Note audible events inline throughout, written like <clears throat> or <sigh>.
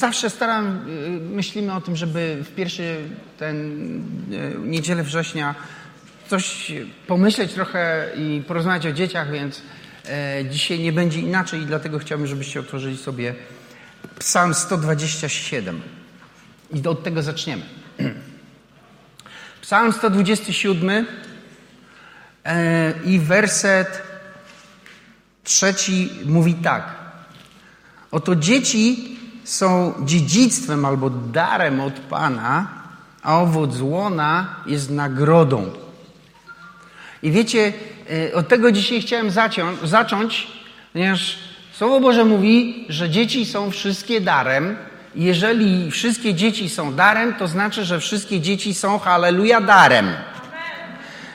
Zawsze staram, y, myślimy o tym, żeby w pierwszy ten y, niedzielę września coś pomyśleć trochę i porozmawiać o dzieciach, więc e, dzisiaj nie będzie inaczej i dlatego chciałbym, żebyście otworzyli sobie Psalm 127. I od tego zaczniemy. <clears throat> Psalm 127 e, i werset trzeci mówi tak. Oto dzieci są dziedzictwem albo darem od Pana, a owoc łona jest nagrodą. I wiecie, e, od tego dzisiaj chciałem zacząć, ponieważ Słowo Boże mówi, że dzieci są wszystkie darem. Jeżeli wszystkie dzieci są darem, to znaczy, że wszystkie dzieci są, halleluja, darem.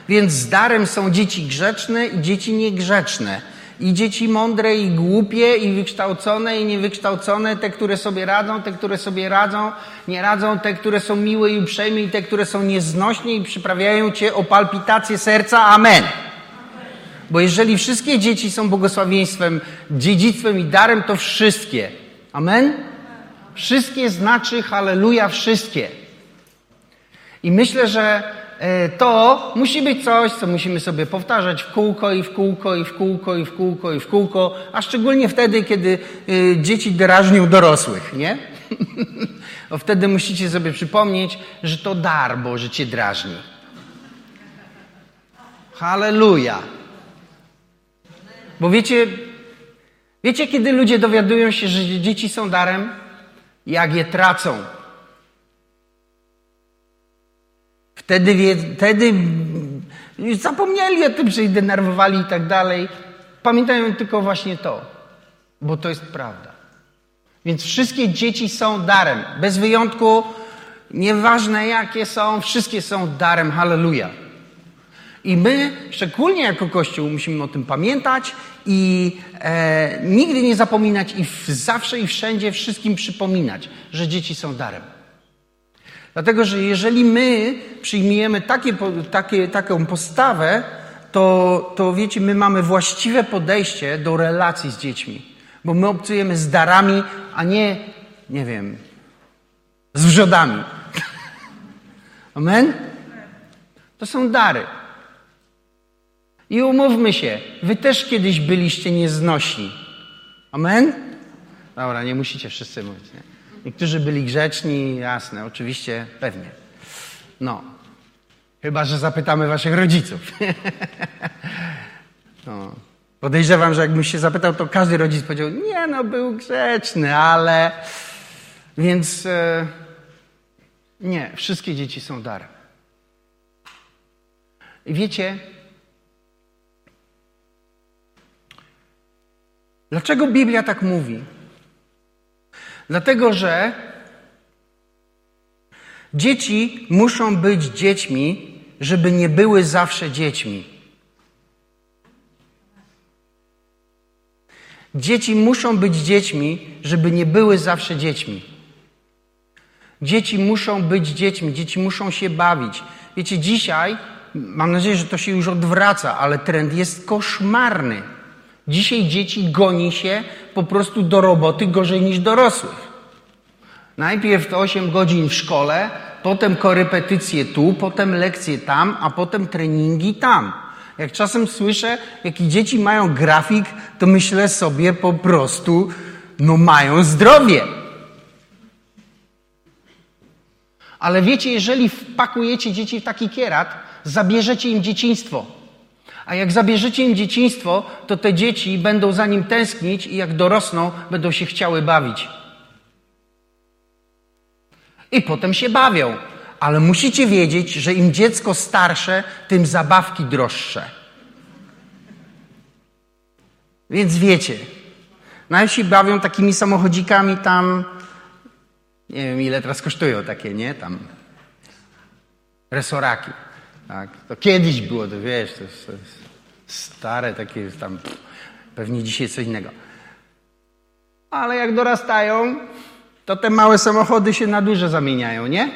Więc z darem są dzieci grzeczne i dzieci niegrzeczne. I dzieci mądre i głupie, i wykształcone i niewykształcone, te, które sobie radzą, te, które sobie radzą, nie radzą, te, które są miłe i uprzejme, i te, które są nieznośne i przyprawiają cię o palpitację serca. Amen. Bo jeżeli wszystkie dzieci są błogosławieństwem, dziedzictwem i darem, to wszystkie. Amen? Wszystkie znaczy halleluja, wszystkie. I myślę, że to musi być coś, co musimy sobie powtarzać w kółko i w kółko i w kółko i w kółko i w kółko, a szczególnie wtedy, kiedy e, dzieci drażnią dorosłych, nie? <laughs> Bo wtedy musicie sobie przypomnieć, że to dar Boży cię drażni. Halleluja. Bo wiecie, wiecie, kiedy ludzie dowiadują się, że dzieci są darem? Jak je tracą. Wtedy, wtedy zapomnieli o tym, że ich denerwowali i tak dalej. Pamiętają tylko właśnie to, bo to jest prawda. Więc wszystkie dzieci są darem. Bez wyjątku, nieważne jakie są, wszystkie są darem. Halleluja. I my, szczególnie jako Kościół, musimy o tym pamiętać i e, nigdy nie zapominać i w, zawsze i wszędzie wszystkim przypominać, że dzieci są darem. Dlatego, że jeżeli my przyjmujemy takie, takie, taką postawę, to, to wiecie, my mamy właściwe podejście do relacji z dziećmi. Bo my obcujemy z darami, a nie, nie wiem, z wrzodami. <laughs> Amen? To są dary. I umówmy się, wy też kiedyś byliście nieznośni. Amen? Dobra, nie musicie wszyscy mówić. Nie? Niektórzy byli grzeczni, jasne, oczywiście, pewnie. No. Chyba, że zapytamy waszych rodziców. <laughs> no. Podejrzewam, że jakbym się zapytał, to każdy rodzic powiedział, nie no, był grzeczny, ale... Więc e... nie, wszystkie dzieci są darem. I wiecie, dlaczego Biblia tak mówi? Dlatego, że dzieci muszą być dziećmi, żeby nie były zawsze dziećmi. Dzieci muszą być dziećmi, żeby nie były zawsze dziećmi. Dzieci muszą być dziećmi, dzieci muszą się bawić. Wiecie, dzisiaj, mam nadzieję, że to się już odwraca, ale trend jest koszmarny. Dzisiaj dzieci goni się po prostu do roboty gorzej niż dorosłych. Najpierw 8 godzin w szkole, potem korepetycje tu, potem lekcje tam, a potem treningi tam. Jak czasem słyszę, jaki dzieci mają grafik, to myślę sobie po prostu, no mają zdrowie. Ale wiecie, jeżeli wpakujecie dzieci w taki kierat, zabierzecie im dzieciństwo. A jak zabierzecie im dzieciństwo, to te dzieci będą za nim tęsknić i jak dorosną, będą się chciały bawić. I potem się bawią. Ale musicie wiedzieć, że im dziecko starsze, tym zabawki droższe. Więc wiecie, się bawią takimi samochodzikami tam, nie wiem ile teraz kosztują takie, nie? Tam resoraki. Tak? To kiedyś było, to wiesz, to jest, to jest stare takie tam, pewnie dzisiaj co innego. Ale jak dorastają, to te małe samochody się na duże zamieniają, nie?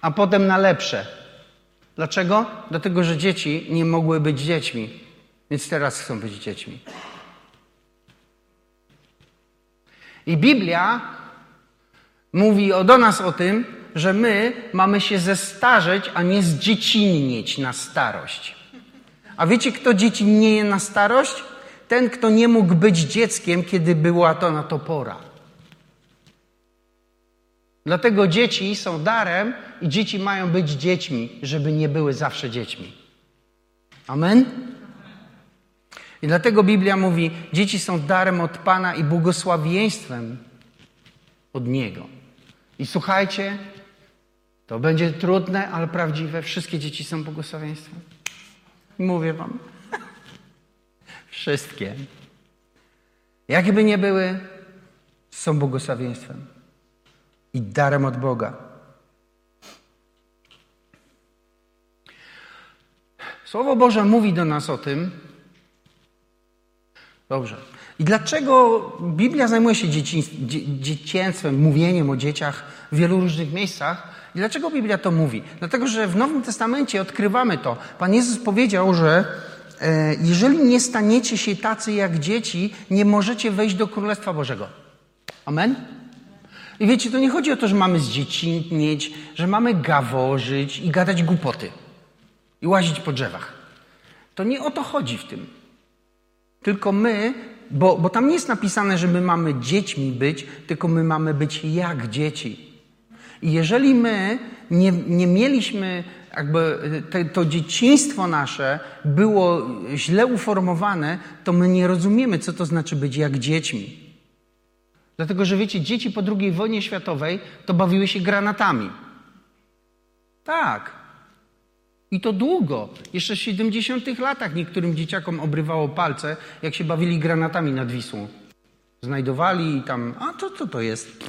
A potem na lepsze. Dlaczego? Dlatego, że dzieci nie mogły być dziećmi, więc teraz chcą być dziećmi. I Biblia Mówi o, do nas o tym, że my mamy się zestarzeć, a nie zdziecinnieć na starość. A wiecie, kto dziecinnieje na starość? Ten, kto nie mógł być dzieckiem, kiedy była to na to pora. Dlatego dzieci są darem i dzieci mają być dziećmi, żeby nie były zawsze dziećmi. Amen? I dlatego Biblia mówi, dzieci są darem od Pana i błogosławieństwem od Niego. I słuchajcie, to będzie trudne, ale prawdziwe. Wszystkie dzieci są błogosławieństwem. Mówię wam. <laughs> Wszystkie. Jakby nie były, są błogosławieństwem i darem od Boga. Słowo Boże mówi do nas o tym. Dobrze. I dlaczego Biblia zajmuje się dzieci, dzieciństwem, mówieniem o dzieciach w wielu różnych miejscach? I dlaczego Biblia to mówi? Dlatego, że w Nowym Testamencie odkrywamy to. Pan Jezus powiedział, że e, jeżeli nie staniecie się tacy jak dzieci, nie możecie wejść do Królestwa Bożego. Amen? I wiecie, to nie chodzi o to, że mamy zdziecinnieć, że mamy gaworzyć i gadać głupoty i łazić po drzewach. To nie o to chodzi w tym. Tylko my, bo, bo tam nie jest napisane, że my mamy dziećmi być, tylko my mamy być jak dzieci. I jeżeli my nie, nie mieliśmy, jakby te, to dzieciństwo nasze było źle uformowane, to my nie rozumiemy, co to znaczy być jak dziećmi. Dlatego, że wiecie, dzieci po II wojnie światowej to bawiły się granatami. Tak. I to długo. Jeszcze w 70 latach niektórym dzieciakom obrywało palce, jak się bawili granatami nad Wisłą. Znajdowali i tam, a to co to jest?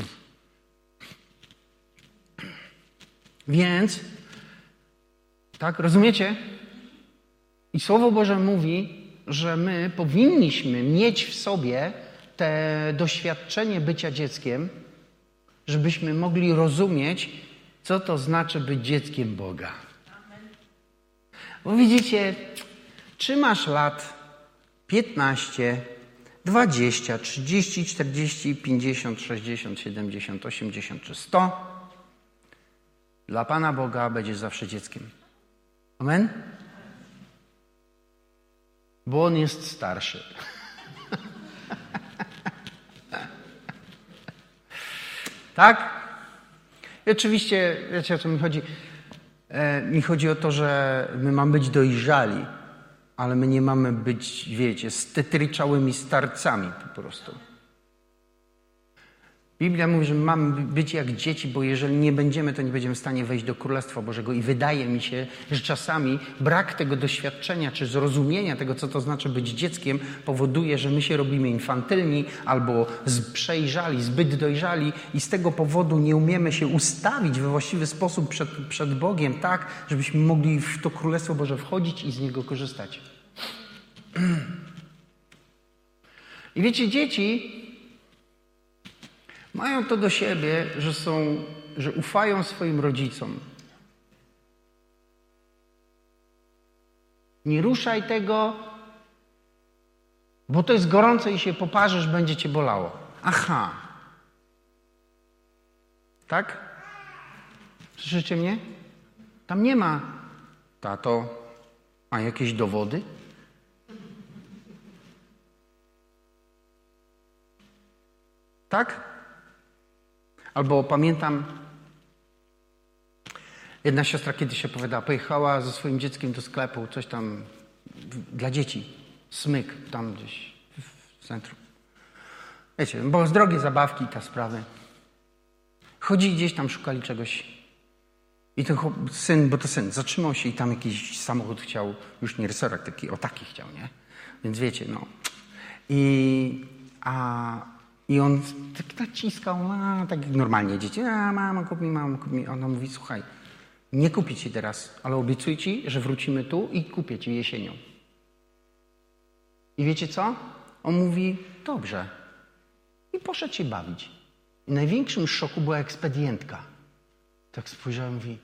Więc, tak, rozumiecie? I Słowo Boże mówi, że my powinniśmy mieć w sobie te doświadczenie bycia dzieckiem, żebyśmy mogli rozumieć, co to znaczy być dzieckiem Boga. Bo widzicie, czy masz lat 15, 20, 30, 40, 50, 60, 70, 80 czy 100, dla Pana Boga będziesz zawsze dzieckiem. Amen? Bo On jest starszy. <laughs> Tak? I oczywiście, wiecie o co mi chodzi? E, mi chodzi o to, że my mamy być dojrzali, ale my nie mamy być, wiecie, stetryczałymi starcami po prostu. Biblia mówi, że mamy być jak dzieci, bo jeżeli nie będziemy, to nie będziemy w stanie wejść do Królestwa Bożego. I wydaje mi się, że czasami brak tego doświadczenia czy zrozumienia tego, co to znaczy być dzieckiem, powoduje, że my się robimy infantylni albo przejrzali, zbyt dojrzali i z tego powodu nie umiemy się ustawić we właściwy sposób przed, przed Bogiem, tak, żebyśmy mogli w to Królestwo Boże wchodzić i z niego korzystać. <clears throat> I wiecie, dzieci mają to do siebie, że są, że ufają swoim rodzicom. Nie ruszaj tego, bo to jest gorące i się poparzysz, będzie cię bolało. Aha. Tak? Słyszycie mnie? Tam nie ma. Tato, a jakieś dowody? Tak? Albo pamiętam, jedna siostra kiedyś się opowiadała, pojechała ze swoim dzieckiem do sklepu, coś tam dla dzieci, smyk tam gdzieś w centrum. Wiecie, bo z drogie zabawki i ta sprawy. Chodzi gdzieś tam, szukali czegoś. I ten syn, bo to syn, zatrzymał się i tam jakiś samochód chciał, już nie rysorak, taki, o taki chciał, nie? Więc wiecie, no. I, a i on tak naciskał, a, tak normalnie dzieci, a mama kup mi, mama kup mi. Ona mówi, słuchaj, nie kupię ci teraz, ale obiecuję ci, że wrócimy tu i kupię ci jesienią. I wiecie co? On mówi, dobrze. I poszedł się bawić. I największym szoku była ekspedientka. Tak spojrzałem, mówi,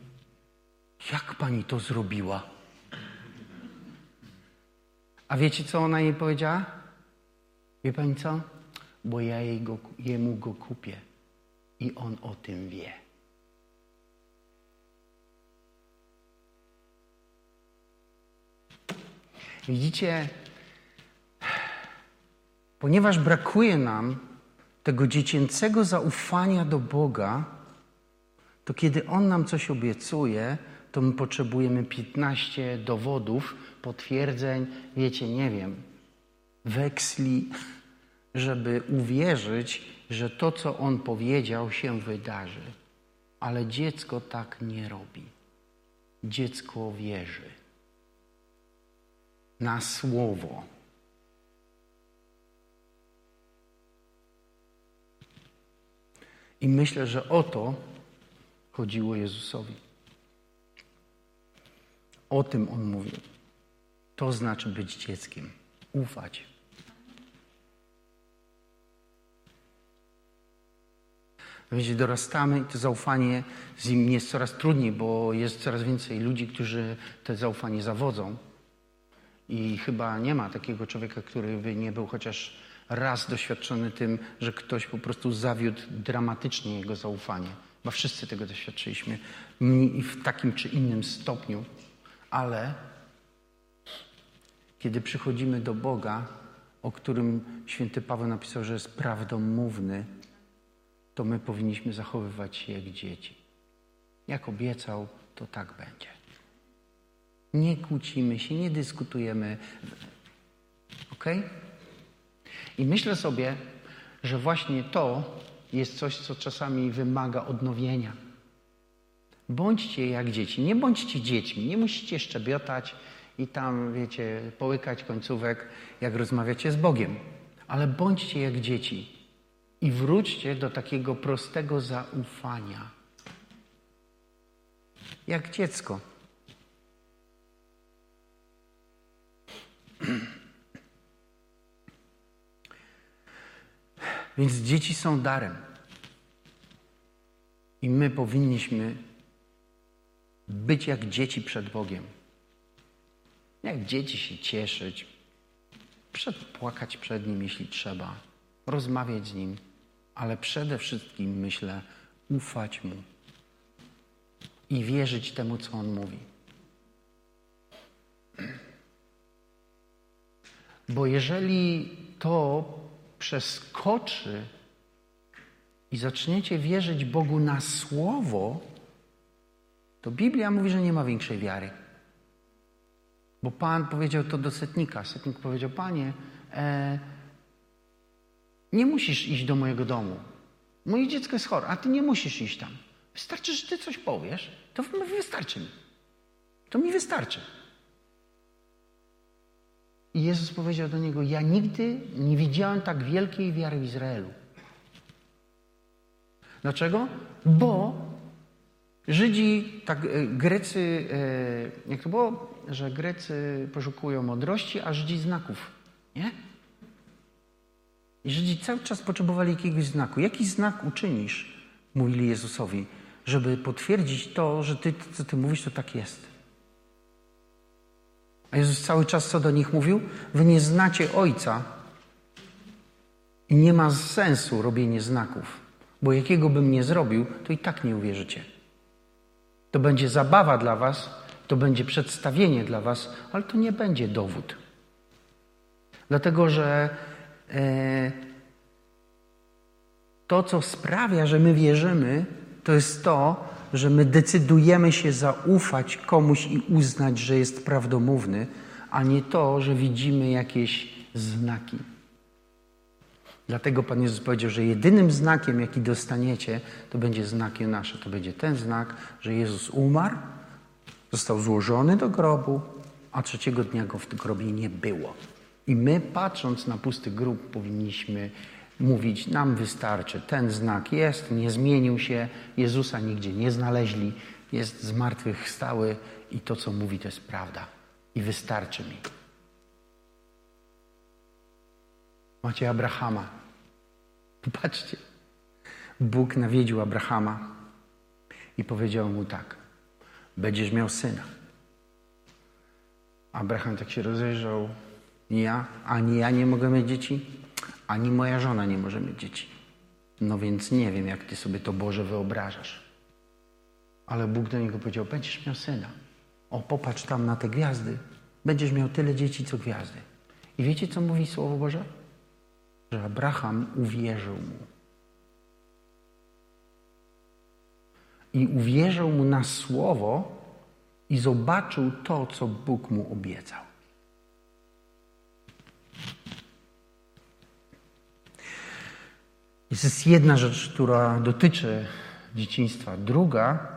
jak pani to zrobiła? A wiecie, co ona jej powiedziała? Wie pani co? Bo ja jej go, jemu go kupię i on o tym wie. Widzicie, ponieważ brakuje nam tego dziecięcego zaufania do Boga, to kiedy On nam coś obiecuje, to my potrzebujemy 15 dowodów, potwierdzeń, wiecie, nie wiem, weksli, żeby uwierzyć, że to, co On powiedział, się wydarzy. Ale dziecko tak nie robi. Dziecko wierzy na słowo. I myślę, że o to chodziło Jezusowi. O tym on mówił. To znaczy być dzieckiem, ufać. Wiecie, dorastamy i to zaufanie z nim jest coraz trudniej, bo jest coraz więcej ludzi, którzy te zaufanie zawodzą. I chyba nie ma takiego człowieka, który by nie był chociaż raz doświadczony tym, że ktoś po prostu zawiódł dramatycznie jego zaufanie. Bo wszyscy tego doświadczyliśmy w takim czy innym stopniu. Ale kiedy przychodzimy do Boga, o którym święty Paweł napisał, że jest prawdomówny, to my powinniśmy zachowywać się jak dzieci. Jak obiecał, to tak będzie. Nie kłócimy się, nie dyskutujemy. Ok? I myślę sobie, że właśnie to jest coś, co czasami wymaga odnowienia. Bądźcie jak dzieci. Nie bądźcie dziećmi. Nie musicie szczebiotać i tam, wiecie, połykać końcówek, jak rozmawiacie z Bogiem. Ale bądźcie jak dzieci. I wróćcie do takiego prostego zaufania. Jak dziecko. <clears throat> Więc dzieci są darem. I my powinniśmy być jak dzieci przed Bogiem. Jak dzieci się cieszyć, przedpłakać przed Nim, jeśli trzeba, rozmawiać z Nim, ale przede wszystkim, myślę, ufać Mu i wierzyć temu, co On mówi. Bo jeżeli to przeskoczy i zaczniecie wierzyć Bogu na słowo, to Biblia mówi, że nie ma większej wiary. Bo Pan powiedział to do setnika. Setnik powiedział: Panie, e, nie musisz iść do mojego domu. Moje dziecko jest chore, a ty nie musisz iść tam. Wystarczy, że ty coś powiesz, to wystarczy mi. To mi wystarczy. I Jezus powiedział do niego: Ja nigdy nie widziałem tak wielkiej wiary w Izraelu. Dlaczego? Bo Żydzi, tak, e, Grecy, e, jak to było, że Grecy poszukują mądrości, a Żydzi znaków, nie? I Żydzi cały czas potrzebowali jakiegoś znaku. Jaki znak uczynisz, mówili Jezusowi, żeby potwierdzić to, że ty, co ty mówisz, to tak jest. A Jezus cały czas co do nich mówił? Wy nie znacie Ojca i nie ma sensu robienie znaków, bo jakiego bym nie zrobił, to i tak nie uwierzycie. To będzie zabawa dla was, to będzie przedstawienie dla was, ale to nie będzie dowód. Dlatego, że to, co sprawia, że my wierzymy, to jest to, że my decydujemy się zaufać komuś i uznać, że jest prawdomówny, a nie to, że widzimy jakieś znaki. Dlatego Pan Jezus powiedział, że jedynym znakiem, jaki dostaniecie, to będzie znakiem nasze. To będzie ten znak, że Jezus umarł, został złożony do grobu, a trzeciego dnia go w grobie nie było. I my, patrząc na pusty grób, powinniśmy mówić, nam wystarczy. Ten znak jest, nie zmienił się, Jezusa nigdzie nie znaleźli, jest zmartwychwstały i to, co mówi, to jest prawda. I wystarczy mi. Macie Abrahama. Popatrzcie. Bóg nawiedził Abrahama i powiedział mu tak: Będziesz miał syna. Abraham tak się rozejrzał. Ja, ani ja nie mogę mieć dzieci, ani moja żona nie może mieć dzieci. No więc nie wiem, jak ty sobie to Boże wyobrażasz. Ale Bóg do niego powiedział: Będziesz miał syna. O, popatrz tam na te gwiazdy. Będziesz miał tyle dzieci, co gwiazdy. I wiecie, co mówi Słowo Boże? Że Abraham uwierzył mu. I uwierzył mu na słowo i zobaczył to, co Bóg mu obiecał. Jest jedna rzecz, która dotyczy dzieciństwa. Druga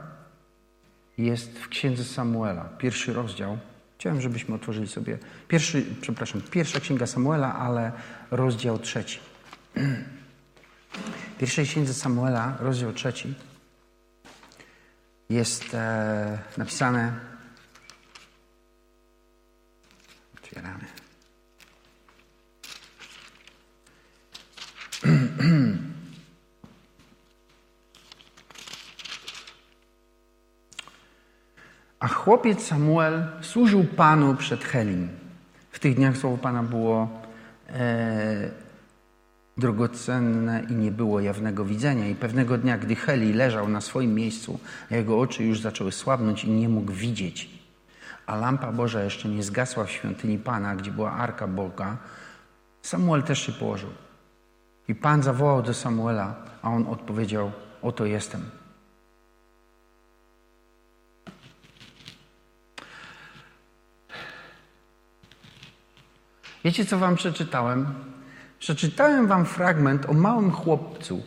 jest w księdze Samuela, pierwszy rozdział. Chciałem, żebyśmy otworzyli sobie pierwszy, przepraszam, pierwsza księga Samuela, ale rozdział trzeci. <clears throat> Pierwszej księdze Samuela, rozdział trzeci, jest e, napisane. Otwieramy. A chłopiec Samuel służył Panu przed Helim. W tych dniach słowo Pana było e, drogocenne i nie było jawnego widzenia. I pewnego dnia, gdy Heli leżał na swoim miejscu, jego oczy już zaczęły słabnąć i nie mógł widzieć, a lampa Boża jeszcze nie zgasła w świątyni Pana, gdzie była arka Boga, Samuel też się położył. I Pan zawołał do Samuela, a on odpowiedział: Oto jestem. Wiecie, co wam przeczytałem? Przeczytałem wam fragment o małym chłopcu.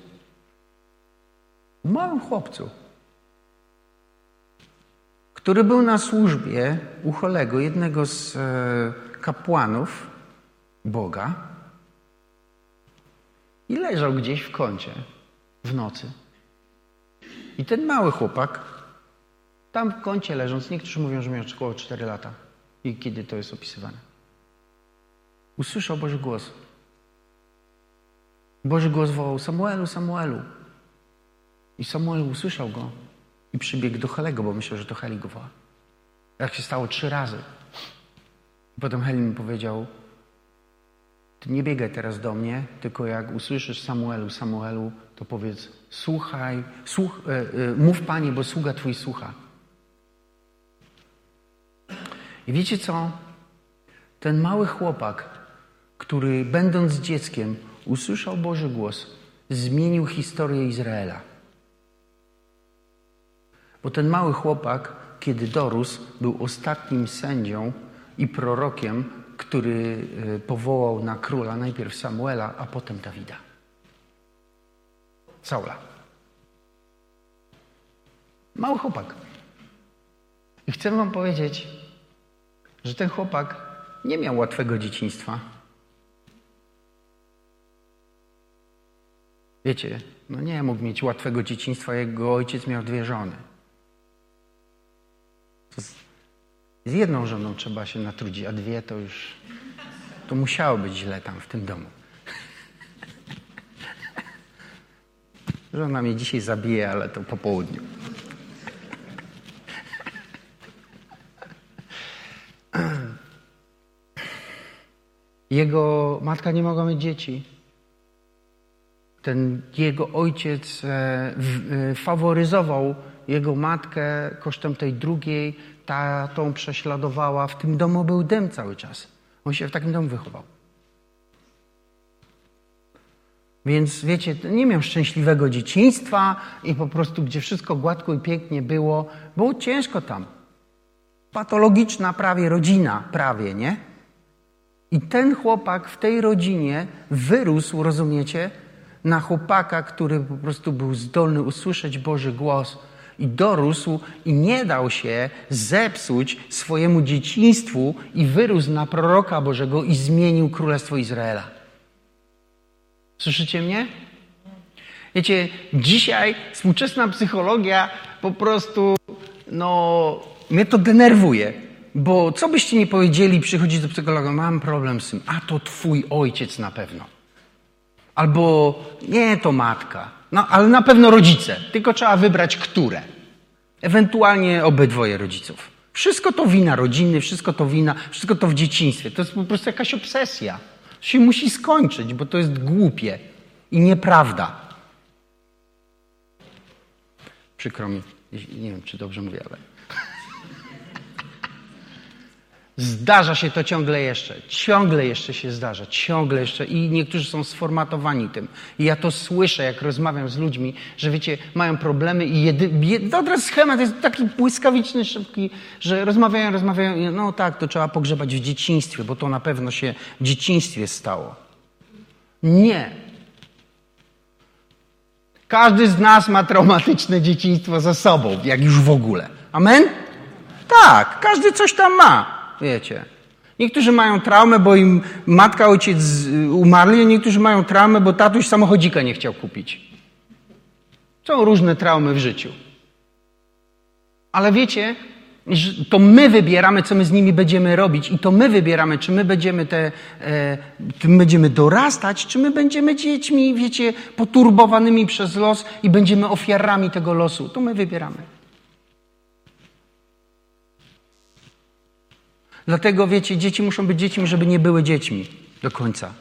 O małym chłopcu, który był na służbie u Cholego, jednego z e, kapłanów Boga i leżał gdzieś w kącie w nocy. I ten mały chłopak, tam w kącie leżąc, niektórzy mówią, że miał około 4 lata. I kiedy to jest opisywane? Usłyszał Boży głos. Boży głos wołał Samuelu, Samuelu. I Samuel usłyszał go i przybiegł do Helego, bo myślał, że to Heli go woła. Jak się stało trzy razy. I potem Heli mi powiedział, ty nie biegaj teraz do mnie, tylko jak usłyszysz Samuelu, Samuelu, to powiedz, słuchaj, słuch, e, e, mów Panie, bo sługa Twój słucha. I wiecie co? Ten mały chłopak, który będąc dzieckiem usłyszał Boży głos, zmienił historię Izraela. Bo ten mały chłopak, kiedy dorósł, był ostatnim sędzią i prorokiem, który e, powołał na króla najpierw Samuela, a potem Dawida. Saula. Mały chłopak. I chcę Wam powiedzieć, że ten chłopak nie miał łatwego dzieciństwa. Wiecie, no nie mógł mieć łatwego dzieciństwa, jego ojciec miał dwie żony. Z, z jedną żoną trzeba się natrudzić, a dwie to już. To musiało być źle tam w tym domu. Żona mnie dzisiaj zabije, ale to po południu. Jego matka nie mogła mieć dzieci ten jego ojciec e, e, faworyzował jego matkę kosztem tej drugiej, ta tą prześladowała. W tym domu był dym cały czas. On się w takim domu wychował. Więc wiecie, nie miał szczęśliwego dzieciństwa i po prostu, gdzie wszystko gładko i pięknie było, było ciężko tam. Patologiczna prawie rodzina, prawie, nie? I ten chłopak w tej rodzinie wyrósł, rozumiecie, na chłopaka, który po prostu był zdolny usłyszeć Boży głos i dorósł i nie dał się zepsuć swojemu dzieciństwu i wyrósł na proroka Bożego i zmienił Królestwo Izraela. Słyszycie mnie? Wiecie, dzisiaj współczesna psychologia po prostu, no, mnie to denerwuje. Bo co byście nie powiedzieli, przychodzić do psychologa, mam problem z tym, a to twój ojciec na pewno albo nie to matka, no, ale na pewno rodzice, tylko trzeba wybrać które. Ewentualnie obydwoje rodziców. Wszystko to wina rodziny, wszystko to wina, wszystko to w dzieciństwie. To jest po prostu jakaś obsesja. To się musi skończyć, bo to jest głupie i nieprawda. Przykro mi, nie wiem, czy dobrze mówię, ale. Zdarza się to ciągle jeszcze. Ciągle jeszcze się zdarza. Ciągle jeszcze. I niektórzy są sformatowani tym. I ja to słyszę, jak rozmawiam z ludźmi, że wiecie, mają problemy i jedy, jedy, od razu schemat jest taki błyskawiczny, szybki, że rozmawiają, rozmawiają no tak, to trzeba pogrzebać w dzieciństwie, bo to na pewno się w dzieciństwie stało. Nie. Każdy z nas ma traumatyczne dzieciństwo za sobą, jak już w ogóle. Amen? Tak, każdy coś tam ma. Wiecie. Niektórzy mają traumę, bo im matka, ojciec umarli, a niektórzy mają traumę, bo tatuś samochodzika nie chciał kupić. Są różne traumy w życiu. Ale wiecie, to my wybieramy, co my z nimi będziemy robić i to my wybieramy, czy my będziemy te, e, będziemy dorastać, czy my będziemy dziećmi, wiecie, poturbowanymi przez los i będziemy ofiarami tego losu. To my wybieramy. Dlatego, wiecie, dzieci muszą być dziećmi, żeby nie były dziećmi do końca.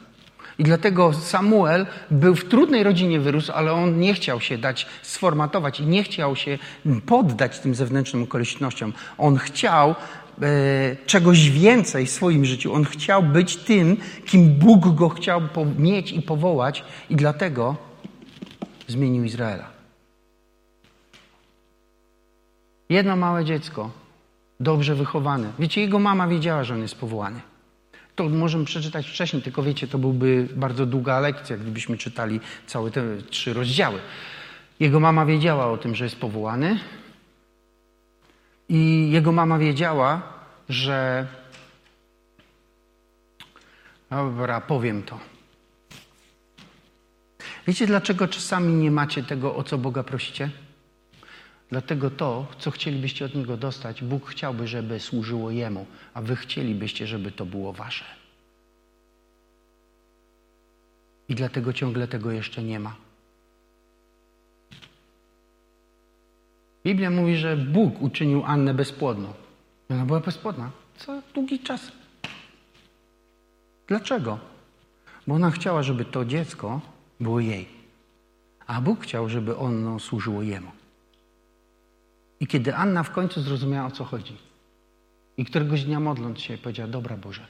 I dlatego Samuel był w trudnej rodzinie wyrósł, ale on nie chciał się dać sformatować i nie chciał się poddać tym zewnętrznym okolicznościom. On chciał e, czegoś więcej w swoim życiu. On chciał być tym, kim Bóg go chciał mieć i powołać, i dlatego zmienił Izraela. Jedno małe dziecko dobrze wychowany. Wiecie, jego mama wiedziała, że on jest powołany. To możemy przeczytać wcześniej, tylko wiecie, to byłby bardzo długa lekcja, gdybyśmy czytali całe te trzy rozdziały. Jego mama wiedziała o tym, że jest powołany, i jego mama wiedziała, że. Dobra, powiem to. Wiecie, dlaczego czasami nie macie tego, o co Boga prosicie? Dlatego to, co chcielibyście od Niego dostać, Bóg chciałby, żeby służyło Jemu, a Wy chcielibyście, żeby to było Wasze. I dlatego ciągle tego jeszcze nie ma. Biblia mówi, że Bóg uczynił Annę bezpłodną. Ona była bezpłodna. Co długi czas. Dlaczego? Bo ona chciała, żeby to dziecko było jej. A Bóg chciał, żeby ono służyło Jemu. I kiedy Anna w końcu zrozumiała, o co chodzi, i któregoś dnia modląc się, powiedziała: Dobra Boże.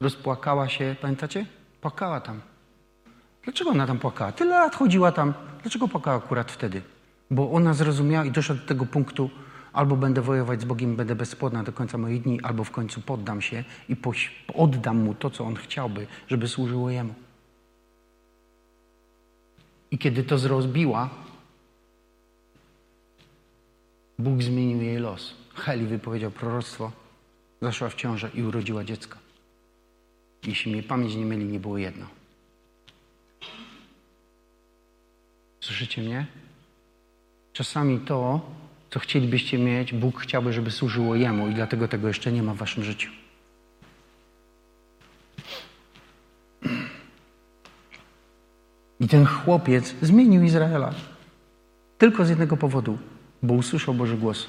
Rozpłakała się, pamiętacie? Płakała tam. Dlaczego ona tam płakała? Tyle lat chodziła tam. Dlaczego płakała akurat wtedy? Bo ona zrozumiała i doszła do tego punktu, albo będę wojować z Bogiem, będę bezpłodna do końca moich dni, albo w końcu poddam się i oddam Mu to, co On chciałby, żeby służyło Jemu. I kiedy to zrozbiła, Bóg zmienił jej los. Heli wypowiedział proroctwo, zaszła w ciążę i urodziła dziecko. Jeśli mnie pamięć nie myli, nie było jedno. Słyszycie mnie? Czasami to, co chcielibyście mieć, Bóg chciałby, żeby służyło Jemu i dlatego tego jeszcze nie ma w waszym życiu. I ten chłopiec zmienił Izraela. Tylko z jednego powodu bo usłyszał Boży głos.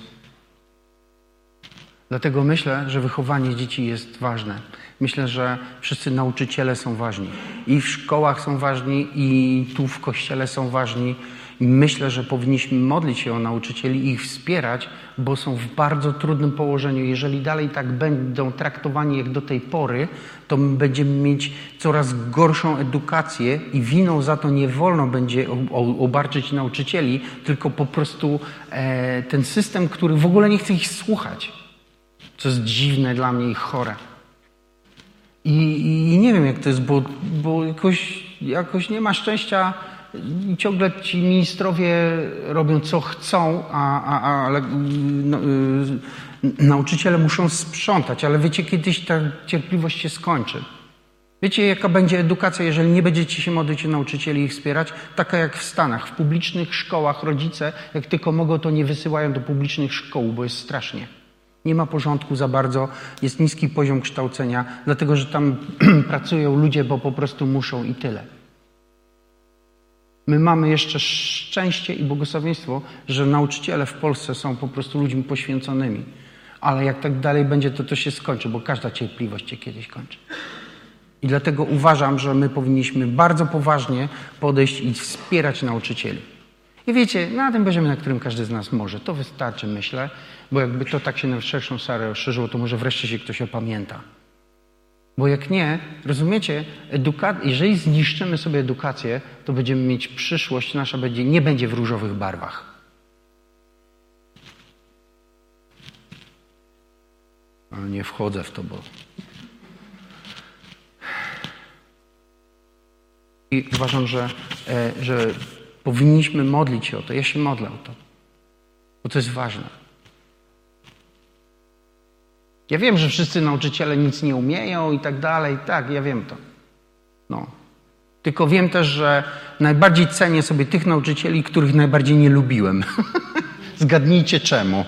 Dlatego myślę, że wychowanie dzieci jest ważne. Myślę, że wszyscy nauczyciele są ważni. I w szkołach są ważni, i tu w kościele są ważni. Myślę, że powinniśmy modlić się o nauczycieli i ich wspierać, bo są w bardzo trudnym położeniu. Jeżeli dalej tak będą traktowani jak do tej pory, to będziemy mieć coraz gorszą edukację i winą za to nie wolno będzie obarczyć nauczycieli, tylko po prostu e, ten system, który w ogóle nie chce ich słuchać. Co jest dziwne dla mnie i chore. I, i nie wiem, jak to jest, bo, bo jakoś, jakoś nie ma szczęścia ciągle ci ministrowie robią co chcą, a, a, a ale no, y, nauczyciele muszą sprzątać, ale wiecie, kiedyś ta cierpliwość się skończy. Wiecie, jaka będzie edukacja, jeżeli nie będziecie się modlić o nauczycieli i ich wspierać? Taka jak w Stanach. W publicznych szkołach rodzice, jak tylko mogą, to nie wysyłają do publicznych szkół, bo jest strasznie. Nie ma porządku za bardzo, jest niski poziom kształcenia, dlatego że tam <clears throat> pracują ludzie, bo po prostu muszą i tyle. My mamy jeszcze szczęście i błogosławieństwo, że nauczyciele w Polsce są po prostu ludźmi poświęconymi. Ale jak tak dalej będzie, to to się skończy, bo każda cierpliwość się kiedyś kończy. I dlatego uważam, że my powinniśmy bardzo poważnie podejść i wspierać nauczycieli. I wiecie, na tym poziomie, na którym każdy z nas może, to wystarczy, myślę, bo jakby to tak się na szerszą salę rozszerzyło, to może wreszcie się ktoś opamięta. Bo jak nie, rozumiecie, eduka- jeżeli zniszczymy sobie edukację, to będziemy mieć przyszłość, nasza będzie, nie będzie w różowych barwach. Ale nie wchodzę w to, bo. I uważam, że, e, że powinniśmy modlić się o to. Ja się modlę o to, bo to jest ważne. Ja wiem, że wszyscy nauczyciele nic nie umieją i tak dalej. Tak, ja wiem to. No. Tylko wiem też, że najbardziej cenię sobie tych nauczycieli, których najbardziej nie lubiłem. <laughs> Zgadnijcie czemu.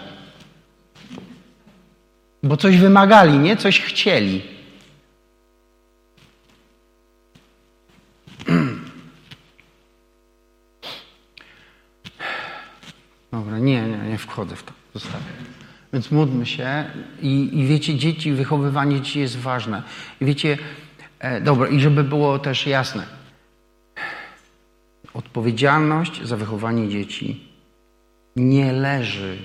Bo coś wymagali, nie? Coś chcieli. <clears throat> Dobra, nie, nie, nie wchodzę w to. Zostawię. Więc módlmy się i, i wiecie, dzieci, wychowywanie dzieci jest ważne. I wiecie, e, dobra, i żeby było też jasne, odpowiedzialność za wychowanie dzieci nie leży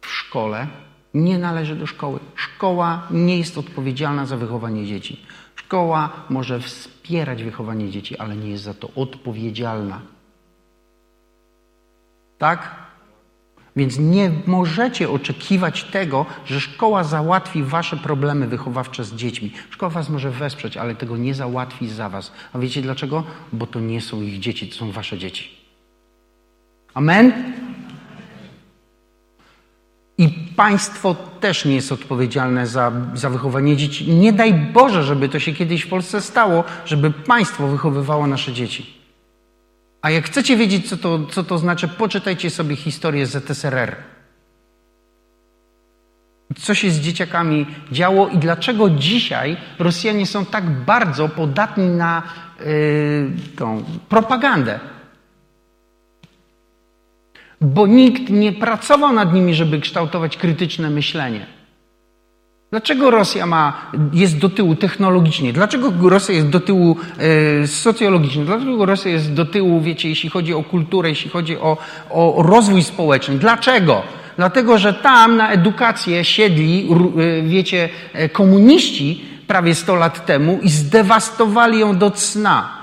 w szkole, nie należy do szkoły. Szkoła nie jest odpowiedzialna za wychowanie dzieci. Szkoła może wspierać wychowanie dzieci, ale nie jest za to odpowiedzialna. Tak? Więc nie możecie oczekiwać tego, że szkoła załatwi wasze problemy wychowawcze z dziećmi. Szkoła was może wesprzeć, ale tego nie załatwi za was. A wiecie dlaczego? Bo to nie są ich dzieci, to są wasze dzieci. Amen? I państwo też nie jest odpowiedzialne za, za wychowanie dzieci. Nie daj Boże, żeby to się kiedyś w Polsce stało, żeby państwo wychowywało nasze dzieci. A jak chcecie wiedzieć, co to, co to znaczy, poczytajcie sobie historię ZSRR. Co się z dzieciakami działo i dlaczego dzisiaj Rosjanie są tak bardzo podatni na yy, tą propagandę. Bo nikt nie pracował nad nimi, żeby kształtować krytyczne myślenie. Dlaczego Rosja ma, jest do tyłu technologicznie? Dlaczego Rosja jest do tyłu e, socjologicznie? Dlaczego Rosja jest do tyłu, wiecie, jeśli chodzi o kulturę, jeśli chodzi o, o rozwój społeczny? Dlaczego? Dlatego, że tam na edukację siedli, e, wiecie, e, komuniści prawie 100 lat temu i zdewastowali ją do cna.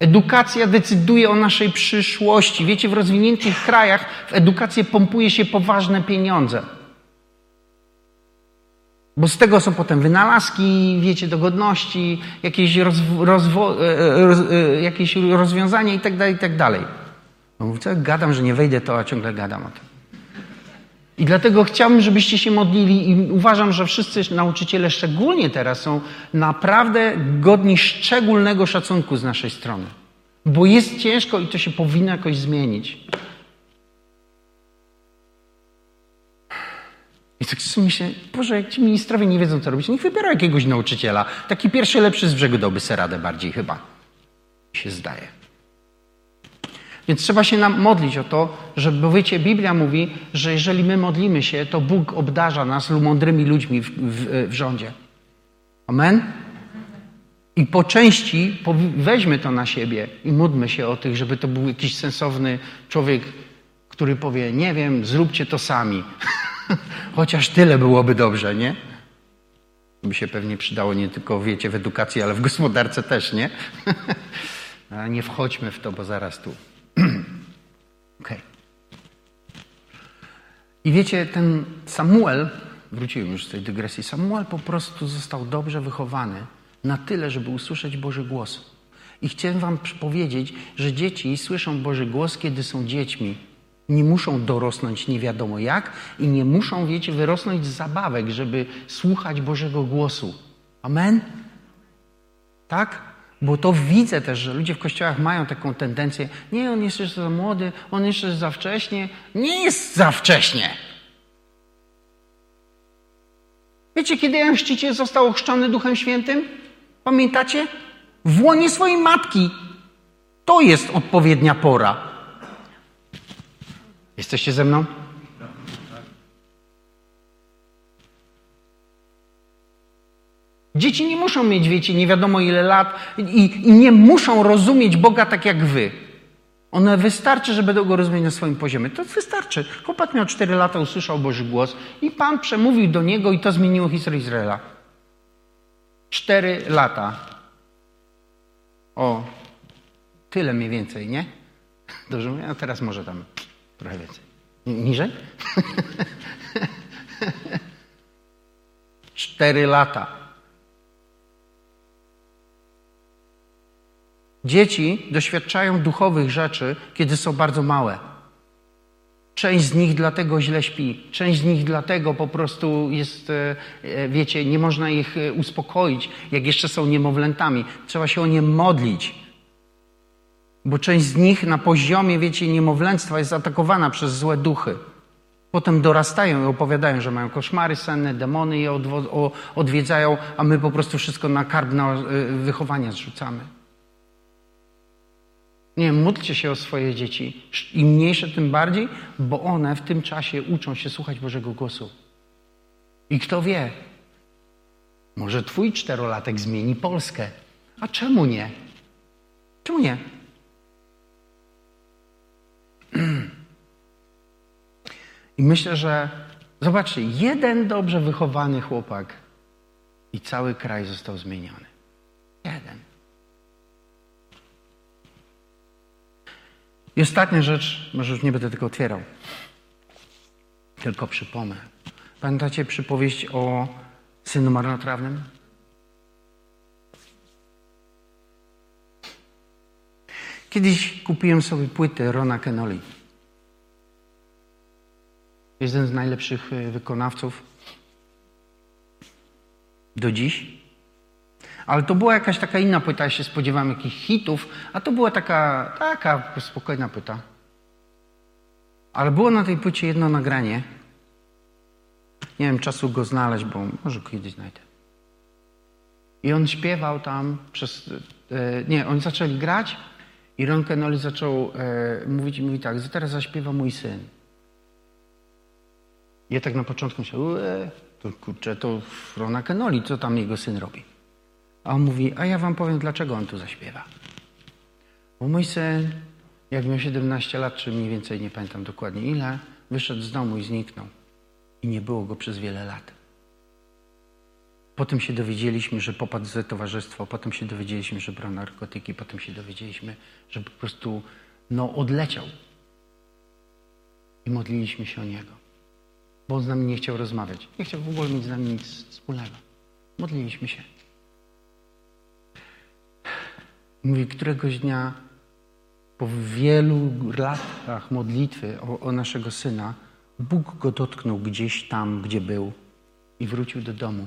Edukacja decyduje o naszej przyszłości. Wiecie, w rozwiniętych krajach w edukację pompuje się poważne pieniądze. Bo z tego są potem wynalazki, wiecie, dogodności, jakieś, rozwo- e, e, roz, e, jakieś rozwiązania i tak dalej, i tak. No, co gadam, że nie wejdę to, a ciągle gadam o tym. I dlatego chciałbym, żebyście się modlili i uważam, że wszyscy nauczyciele, szczególnie teraz, są naprawdę godni szczególnego szacunku z naszej strony. Bo jest ciężko i to się powinno jakoś zmienić. I tak sobie myślę, Boże, jak ci ministrowie nie wiedzą, co robić, niech wybiorą jakiegoś nauczyciela. Taki pierwszy lepszy z brzegu dałby se radę bardziej chyba. Mi się zdaje. Więc trzeba się nam modlić o to, że, bo wiecie, Biblia mówi, że jeżeli my modlimy się, to Bóg obdarza nas mądrymi ludźmi w, w, w rządzie. Amen? I po części weźmy to na siebie i módlmy się o tych, żeby to był jakiś sensowny człowiek, który powie, nie wiem, zróbcie to sami. <laughs> Chociaż tyle byłoby dobrze, nie? By się pewnie przydało nie tylko, wiecie, w edukacji, ale w gospodarce też, nie? <laughs> nie wchodźmy w to, bo zaraz tu <clears throat> okay. I wiecie, ten Samuel, wróciłem już z tej dygresji, Samuel po prostu został dobrze wychowany na tyle, żeby usłyszeć Boży głos. I chciałem wam powiedzieć, że dzieci słyszą Boży głos, kiedy są dziećmi. Nie muszą dorosnąć nie wiadomo jak i nie muszą, wiecie, wyrosnąć z zabawek, żeby słuchać Bożego głosu. Amen? Tak? Bo to widzę też, że ludzie w kościołach mają taką tendencję, nie, on jest jeszcze za młody, on jeszcze jest za wcześnie. Nie jest za wcześnie. Wiecie, kiedy Jan Chrzciciel został ochrzczony Duchem Świętym? Pamiętacie? W łonie swojej matki. To jest odpowiednia pora. Jesteście ze mną? Dzieci nie muszą mieć, wiecie, nie wiadomo ile lat i, i nie muszą rozumieć Boga tak jak wy. One wystarczy, że będą go rozumieć na swoim poziomie. To wystarczy. Chłopak miał 4 lata, usłyszał Boży głos i Pan przemówił do niego i to zmieniło historię Izraela. 4 lata. O, tyle mniej więcej, nie? Dobrze mówię? A teraz może tam trochę więcej. Niżej? <laughs> Cztery lata. Dzieci doświadczają duchowych rzeczy, kiedy są bardzo małe. Część z nich dlatego źle śpi, część z nich dlatego po prostu jest, e, e, wiecie, nie można ich e, uspokoić, jak jeszcze są niemowlętami. Trzeba się o nie modlić. Bo część z nich na poziomie, wiecie, niemowlęctwa jest atakowana przez złe duchy. Potem dorastają i opowiadają, że mają koszmary senne, demony je odwiedzają, a my po prostu wszystko na karb na wychowania zrzucamy. Nie, módlcie się o swoje dzieci. Im mniejsze, tym bardziej, bo one w tym czasie uczą się słuchać Bożego głosu. I kto wie, może twój czterolatek zmieni Polskę. A czemu nie? Czemu nie? I myślę, że zobaczcie, jeden dobrze wychowany chłopak i cały kraj został zmieniony. Jeden. I ostatnia rzecz, może już nie będę tego otwierał, tylko przypomnę. Pamiętacie przypowieść o synu marnotrawnym? Kiedyś kupiłem sobie płytę Rona Kenoli. Jeden z najlepszych e, wykonawców do dziś. Ale to była jakaś taka inna płyta, ja się spodziewałem jakichś hitów, a to była taka, taka spokojna płyta. Ale było na tej płycie jedno nagranie. Nie wiem, czasu go znaleźć, bo może kiedyś znajdę. I on śpiewał tam przez... E, nie, oni zaczęli grać i Ron Kenoli zaczął e, mówić i mówi tak, teraz zaśpiewa mój syn. Ja tak na początku myślałem, to kurczę, to Rona Kenoli, co tam jego syn robi? A on mówi, a ja wam powiem, dlaczego on tu zaśpiewa. Bo mój syn, jak miał 17 lat, czy mniej więcej, nie pamiętam dokładnie ile, wyszedł z domu i zniknął. I nie było go przez wiele lat. Potem się dowiedzieliśmy, że popadł ze towarzystwo, potem się dowiedzieliśmy, że brał narkotyki, potem się dowiedzieliśmy, że po prostu no, odleciał. I modliliśmy się o niego, bo on z nami nie chciał rozmawiać. Nie chciał w ogóle mieć z nami nic wspólnego. Modliliśmy się. Mówi, któregoś dnia po wielu latach modlitwy o, o naszego syna, Bóg go dotknął gdzieś tam, gdzie był i wrócił do domu.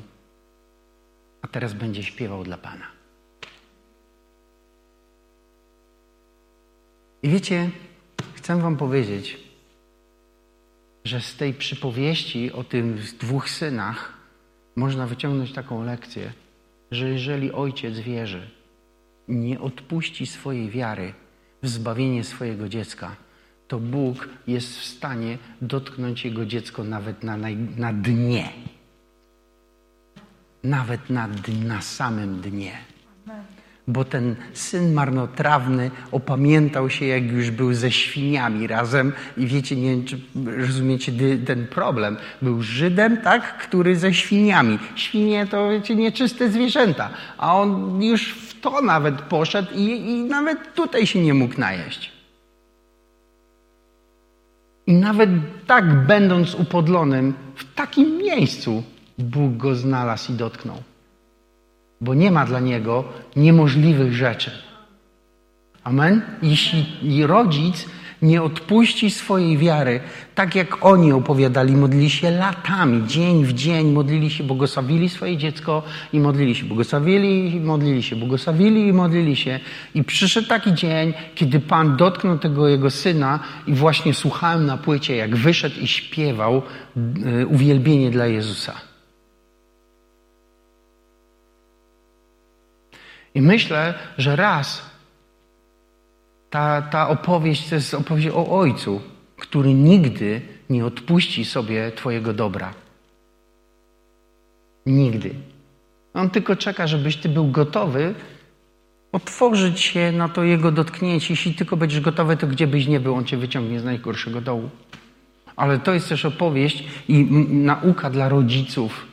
A teraz będzie śpiewał dla Pana. I wiecie, chcę Wam powiedzieć, że z tej przypowieści o tych dwóch synach można wyciągnąć taką lekcję, że jeżeli ojciec wierzy, nie odpuści swojej wiary w zbawienie swojego dziecka, to Bóg jest w stanie dotknąć jego dziecko nawet na, na dnie. Nawet na, na samym dnie. Bo ten syn marnotrawny opamiętał się, jak już był ze świniami razem. I wiecie, nie wiem, czy rozumiecie ten problem. Był Żydem, tak, który ze świniami. Świnie to, wiecie, nieczyste zwierzęta. A on już to nawet poszedł i, i nawet tutaj się nie mógł najeść. I nawet tak będąc upodlonym, w takim miejscu Bóg go znalazł i dotknął. Bo nie ma dla niego niemożliwych rzeczy. Amen? Jeśli rodzic nie odpuści swojej wiary, tak jak oni opowiadali, modlili się latami, dzień w dzień, modlili się, błogosławili swoje dziecko i modlili się, błogosławili i modlili się, błogosławili i modlili się. I przyszedł taki dzień, kiedy Pan dotknął tego jego syna i właśnie słuchałem na płycie, jak wyszedł i śpiewał y, uwielbienie dla Jezusa. I myślę, że raz ta, ta opowieść to jest opowieść o Ojcu, który nigdy nie odpuści sobie Twojego dobra. Nigdy. On tylko czeka, żebyś ty był gotowy otworzyć się na to jego dotknięcie. Jeśli tylko będziesz gotowy, to gdzie byś nie był, on cię wyciągnie z najgorszego dołu. Ale to jest też opowieść i nauka dla rodziców.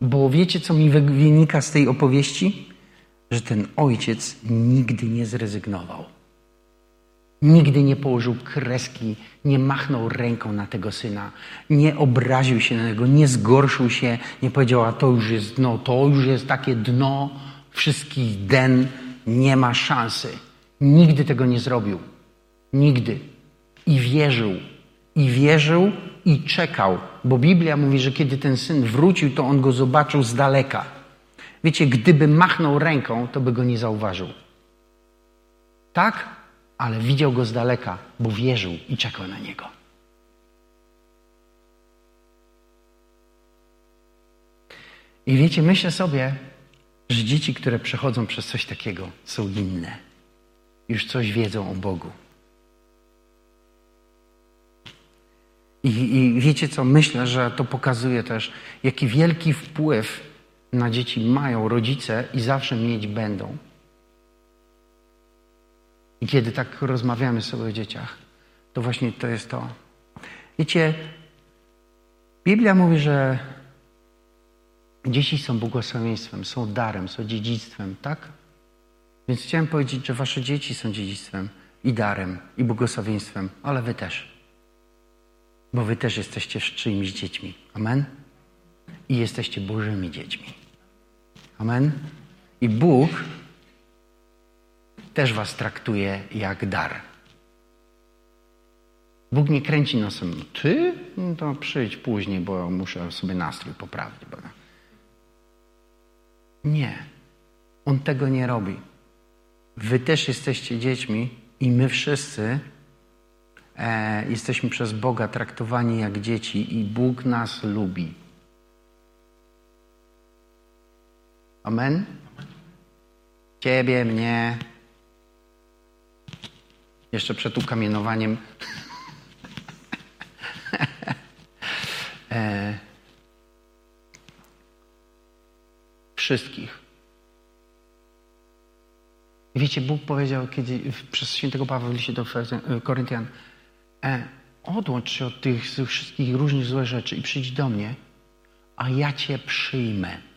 Bo wiecie, co mi wynika z tej opowieści? Że ten ojciec nigdy nie zrezygnował. Nigdy nie położył kreski, nie machnął ręką na tego syna, nie obraził się na niego, nie zgorszył się, nie powiedział, a to już jest dno, to już jest takie dno wszystkich den, nie ma szansy. Nigdy tego nie zrobił. Nigdy. I wierzył. I wierzył i czekał, bo Biblia mówi, że kiedy ten syn wrócił, to on go zobaczył z daleka. Wiecie, gdyby machnął ręką, to by go nie zauważył. Tak? ale widział go z daleka, bo wierzył i czekał na niego. I wiecie, myślę sobie, że dzieci, które przechodzą przez coś takiego, są inne. Już coś wiedzą o Bogu. I, I, wiecie co? Myślę, że to pokazuje też, jaki wielki wpływ na dzieci mają rodzice i zawsze mieć będą. I kiedy tak rozmawiamy sobie o dzieciach, to właśnie to jest to. Wiecie, Biblia mówi, że dzieci są błogosławieństwem, są darem, są dziedzictwem, tak? Więc chciałem powiedzieć, że wasze dzieci są dziedzictwem i darem, i błogosławieństwem, ale wy też. Bo wy też jesteście czyimiś dziećmi. Amen? I jesteście Bożymi dziećmi. Amen? I Bóg też was traktuje jak dar. Bóg nie kręci nosem. Ty? No to przyjdź później, bo muszę sobie nastrój poprawić. Nie. On tego nie robi. Wy też jesteście dziećmi i my wszyscy e, jesteśmy przez Boga traktowani jak dzieci i Bóg nas lubi. Amen? Ciebie, mnie, jeszcze przed ukamienowaniem. <laughs> e... Wszystkich. Wiecie, Bóg powiedział kiedy, przez świętego Pawła w liście do Koryntian e, odłącz się od tych wszystkich różnych złych rzeczy i przyjdź do mnie, a ja Cię przyjmę.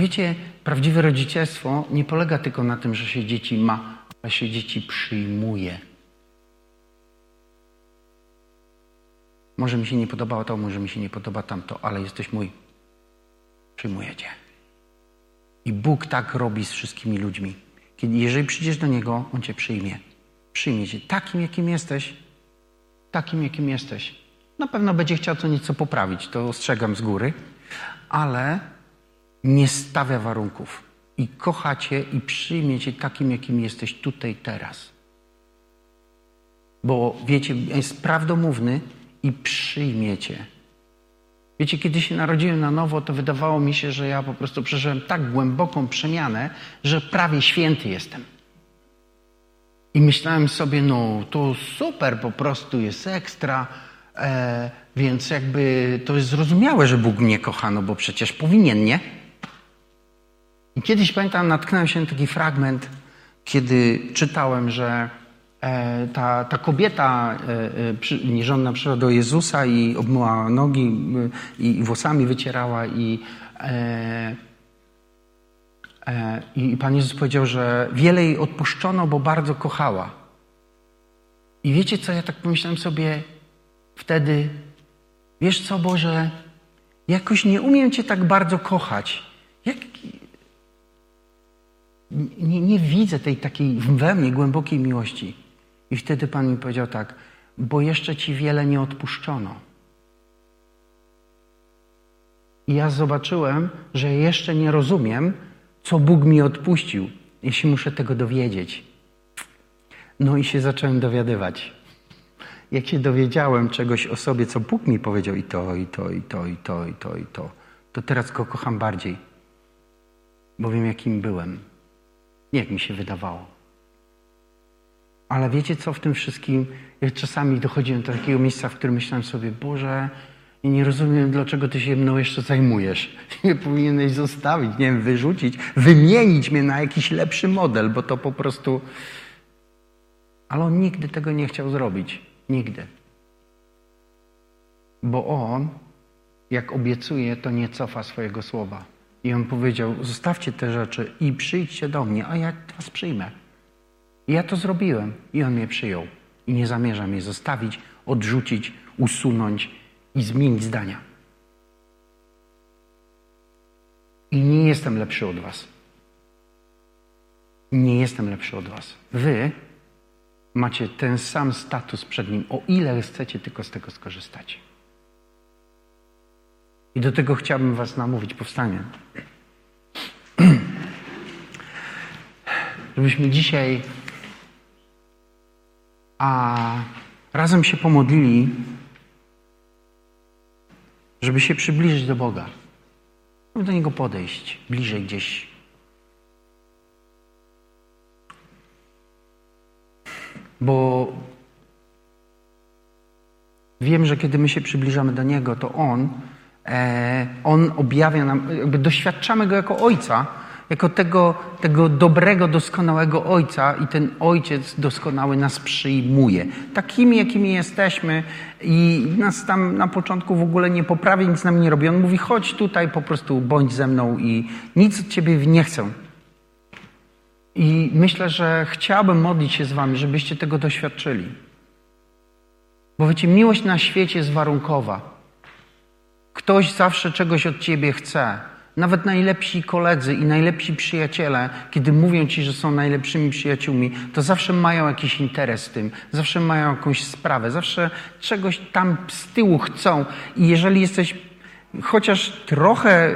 Wiecie, prawdziwe rodzicielstwo nie polega tylko na tym, że się dzieci ma, ale się dzieci przyjmuje. Może mi się nie podobało to, może mi się nie podoba tamto, ale jesteś mój. Przyjmuję cię. I Bóg tak robi z wszystkimi ludźmi. Kiedy, jeżeli przyjdziesz do Niego, On cię przyjmie. Przyjmie cię takim, jakim jesteś. Takim, jakim jesteś. Na pewno będzie chciał co nieco poprawić, to ostrzegam z góry, ale nie stawia warunków i kocha Cię i przyjmie Cię takim, jakim jesteś tutaj teraz. Bo wiecie, jest prawdomówny i przyjmie Cię. Wiecie, kiedy się narodziłem na nowo, to wydawało mi się, że ja po prostu przeżyłem tak głęboką przemianę, że prawie święty jestem. I myślałem sobie, no to super, po prostu jest ekstra, e, więc jakby to jest zrozumiałe, że Bóg mnie kocha, no bo przecież powinien, nie? I kiedyś pamiętam, natknąłem się na taki fragment, kiedy czytałem, że e, ta, ta kobieta e, e, nierządna przyszła do Jezusa i obmyła nogi i włosami wycierała i, i Pan Jezus powiedział, że wiele jej odpuszczono, bo bardzo kochała. I wiecie co, ja tak pomyślałem sobie wtedy, wiesz co Boże, jakoś nie umiem Cię tak bardzo kochać. Jak, nie, nie widzę tej takiej we mnie głębokiej miłości. I wtedy Pan mi powiedział tak, bo jeszcze Ci wiele nie odpuszczono. I ja zobaczyłem, że jeszcze nie rozumiem, co Bóg mi odpuścił, jeśli muszę tego dowiedzieć. No i się zacząłem dowiadywać. Jak się dowiedziałem czegoś o sobie, co Bóg mi powiedział i to, i to, i to, i to, i to, i to, to teraz go kocham bardziej, bo wiem, jakim byłem. Nie jak mi się wydawało. Ale wiecie co w tym wszystkim? Ja czasami dochodziłem do takiego miejsca, w którym myślałem sobie, Boże, nie rozumiem, dlaczego ty się mną jeszcze zajmujesz. <laughs> Nie powinieneś zostawić, nie wiem, wyrzucić, wymienić mnie na jakiś lepszy model, bo to po prostu. Ale on nigdy tego nie chciał zrobić. Nigdy. Bo on, jak obiecuje, to nie cofa swojego słowa. I on powiedział: Zostawcie te rzeczy i przyjdźcie do mnie, a ja was przyjmę. I ja to zrobiłem i on mnie przyjął. I nie zamierzam je zostawić, odrzucić, usunąć i zmienić zdania. I nie jestem lepszy od Was. Nie jestem lepszy od Was. Wy macie ten sam status przed Nim, o ile chcecie tylko z tego skorzystać. I do tego chciałbym Was namówić, powstanie. <clears throat> Żebyśmy dzisiaj a razem się pomodlili, żeby się przybliżyć do Boga, żeby do Niego podejść bliżej gdzieś. Bo wiem, że kiedy my się przybliżamy do Niego, to On, On objawia nam, doświadczamy Go jako Ojca, jako tego, tego dobrego, doskonałego Ojca i ten Ojciec doskonały nas przyjmuje. Takimi, jakimi jesteśmy i nas tam na początku w ogóle nie poprawia, nic z nami nie robi. On mówi, chodź tutaj, po prostu bądź ze mną i nic od Ciebie nie chcę. I myślę, że chciałbym modlić się z Wami, żebyście tego doświadczyli. Bo wiecie, miłość na świecie jest warunkowa. Ktoś zawsze czegoś od Ciebie chce. Nawet najlepsi koledzy i najlepsi przyjaciele, kiedy mówią ci, że są najlepszymi przyjaciółmi, to zawsze mają jakiś interes w tym, zawsze mają jakąś sprawę, zawsze czegoś tam z tyłu chcą. I jeżeli jesteś chociaż trochę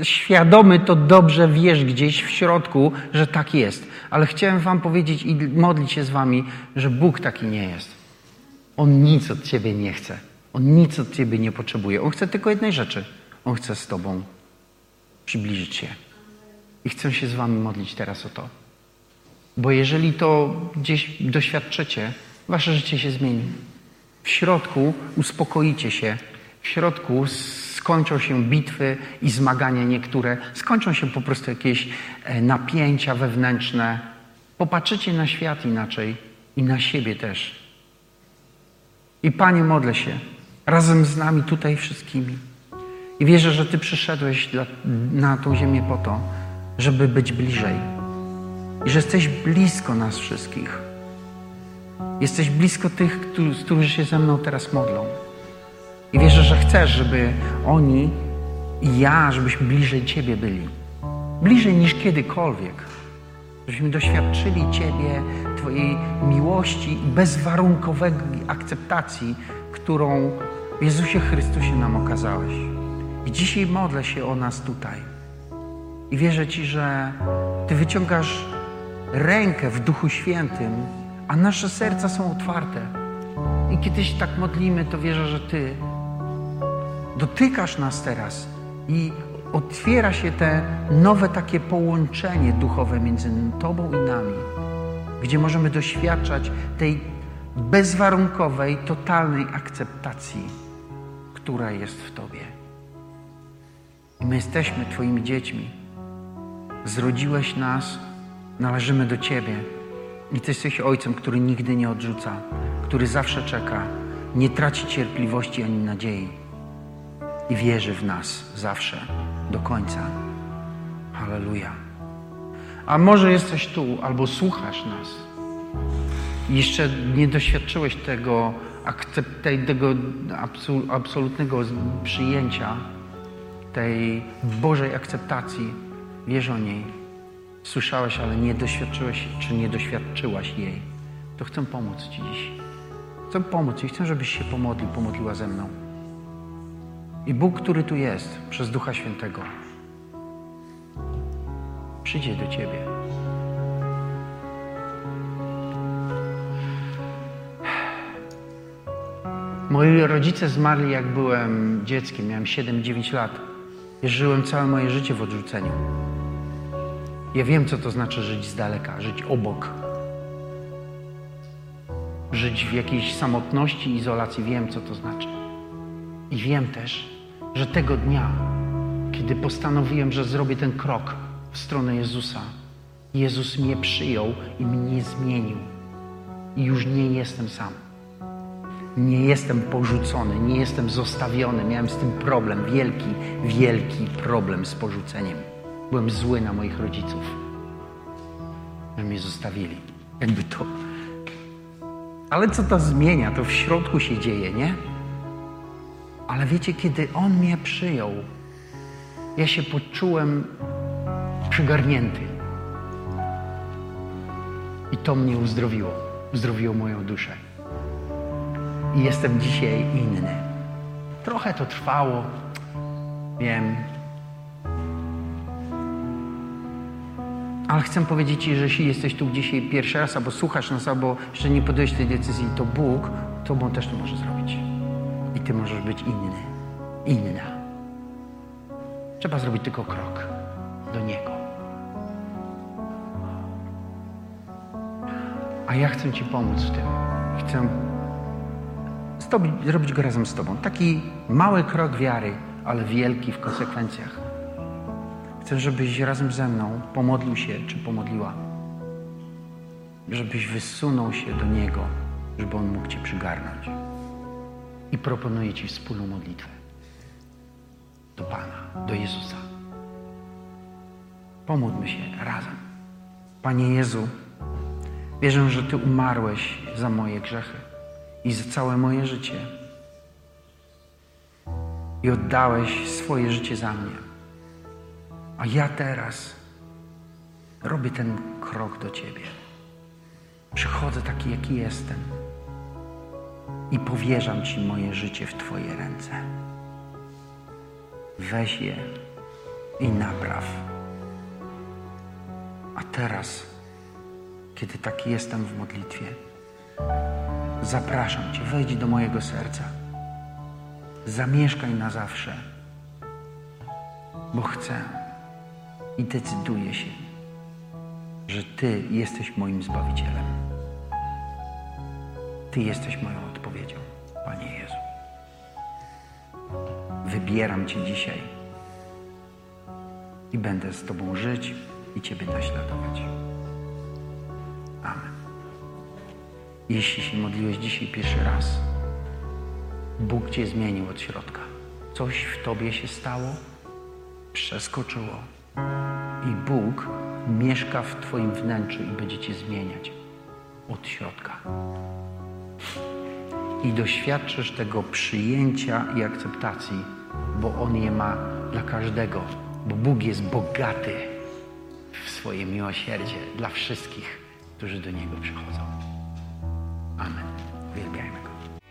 e, świadomy, to dobrze wiesz gdzieś w środku, że tak jest. Ale chciałem Wam powiedzieć i modlić się z Wami, że Bóg taki nie jest. On nic od Ciebie nie chce. On nic od Ciebie nie potrzebuje. On chce tylko jednej rzeczy. On chce z Tobą przybliżyć się. I chcę się z Wami modlić teraz o to. Bo jeżeli to gdzieś doświadczycie, Wasze życie się zmieni. W środku uspokoicie się, w środku skończą się bitwy i zmagania niektóre, skończą się po prostu jakieś e, napięcia wewnętrzne. Popatrzycie na świat inaczej i na siebie też. I Panie, modlę się razem z nami tutaj wszystkimi. I wierzę, że Ty przyszedłeś dla, na tą ziemię po to, żeby być bliżej. I że jesteś blisko nas wszystkich. Jesteś blisko tych, którzy się ze mną teraz modlą. I wierzę, że chcesz, żeby oni i ja, żebyśmy bliżej Ciebie byli. Bliżej niż kiedykolwiek. Żebyśmy doświadczyli Ciebie, Twojej miłości i bezwarunkowej akceptacji, którą Jezusie Chrystusie nam okazałeś. I dzisiaj modlę się o nas tutaj. I wierzę Ci, że Ty wyciągasz rękę w Duchu Świętym, a nasze serca są otwarte. I kiedyś tak modlimy, to wierzę, że Ty dotykasz nas teraz i otwiera się te nowe takie połączenie duchowe między Tobą i nami, gdzie możemy doświadczać tej bezwarunkowej, totalnej akceptacji, która jest w Tobie. I my jesteśmy Twoimi dziećmi. Zrodziłeś nas, należymy do Ciebie. I Ty jesteś Ojcem, który nigdy nie odrzuca, który zawsze czeka, nie traci cierpliwości ani nadziei i wierzy w nas zawsze, do końca. Halleluja. A może jesteś tu albo słuchasz nas i jeszcze nie doświadczyłeś tego, tego absolutnego przyjęcia, tej Bożej akceptacji, wiesz o niej, słyszałeś, ale nie doświadczyłeś, czy nie doświadczyłaś jej, to chcę pomóc Ci dziś. Chcę pomóc i chcę, żebyś się pomodlił, pomodliła ze mną. I Bóg, który tu jest, przez Ducha Świętego, przyjdzie do Ciebie. Moi rodzice zmarli, jak byłem dzieckiem, miałem 7-9 lat. Żyłem całe moje życie w odrzuceniu. Ja wiem, co to znaczy żyć z daleka, żyć obok. Żyć w jakiejś samotności, izolacji. Wiem, co to znaczy. I wiem też, że tego dnia, kiedy postanowiłem, że zrobię ten krok w stronę Jezusa, Jezus mnie przyjął i mnie zmienił. I już nie jestem sam. Nie jestem porzucony, nie jestem zostawiony. Miałem z tym problem, wielki, wielki problem z porzuceniem. Byłem zły na moich rodziców, że mnie zostawili. Jakby to. Ale co to zmienia? To w środku się dzieje, nie? Ale wiecie, kiedy On mnie przyjął, ja się poczułem przygarnięty. I to mnie uzdrowiło. Uzdrowiło moją duszę. I jestem dzisiaj inny. Trochę to trwało, wiem. Ale chcę powiedzieć Ci, że jeśli jesteś tu dzisiaj pierwszy raz, albo słuchasz nas, albo jeszcze nie podjąłeś tej decyzji, to Bóg Tobą też to może zrobić. I Ty możesz być inny, inna. Trzeba zrobić tylko krok do Niego. A ja chcę Ci pomóc w tym. Chcę z tobą, zrobić go razem z Tobą. Taki mały krok wiary, ale wielki w konsekwencjach. Chcę, żebyś razem ze mną pomodlił się, czy pomodliła. Żebyś wysunął się do Niego, żeby On mógł Cię przygarnąć. I proponuję Ci wspólną modlitwę do Pana, do Jezusa. Pomódlmy się razem. Panie Jezu, wierzę, że Ty umarłeś za moje grzechy i za całe moje życie. I oddałeś swoje życie za mnie. A ja teraz robię ten krok do Ciebie. Przychodzę taki, jaki jestem i powierzam Ci moje życie w Twoje ręce. Weź je i napraw. A teraz, kiedy taki jestem w modlitwie, zapraszam Cię, wejdź do mojego serca. Zamieszkaj na zawsze, bo chcę i decyduję się, że Ty jesteś moim Zbawicielem. Ty jesteś moją odpowiedzią, Panie Jezu. Wybieram Cię dzisiaj i będę z Tobą żyć i Ciebie naśladować. Amen. Jeśli się modliłeś dzisiaj pierwszy raz, Bóg Cię zmienił od środka. Coś w Tobie się stało, przeskoczyło i Bóg mieszka w Twoim wnętrzu i będzie Cię zmieniać od środka. I doświadczysz tego przyjęcia i akceptacji, bo On je ma dla każdego, bo Bóg jest bogaty w swoje miłosierdzie dla wszystkich, którzy do Niego przychodzą. Amen. Vil gerne.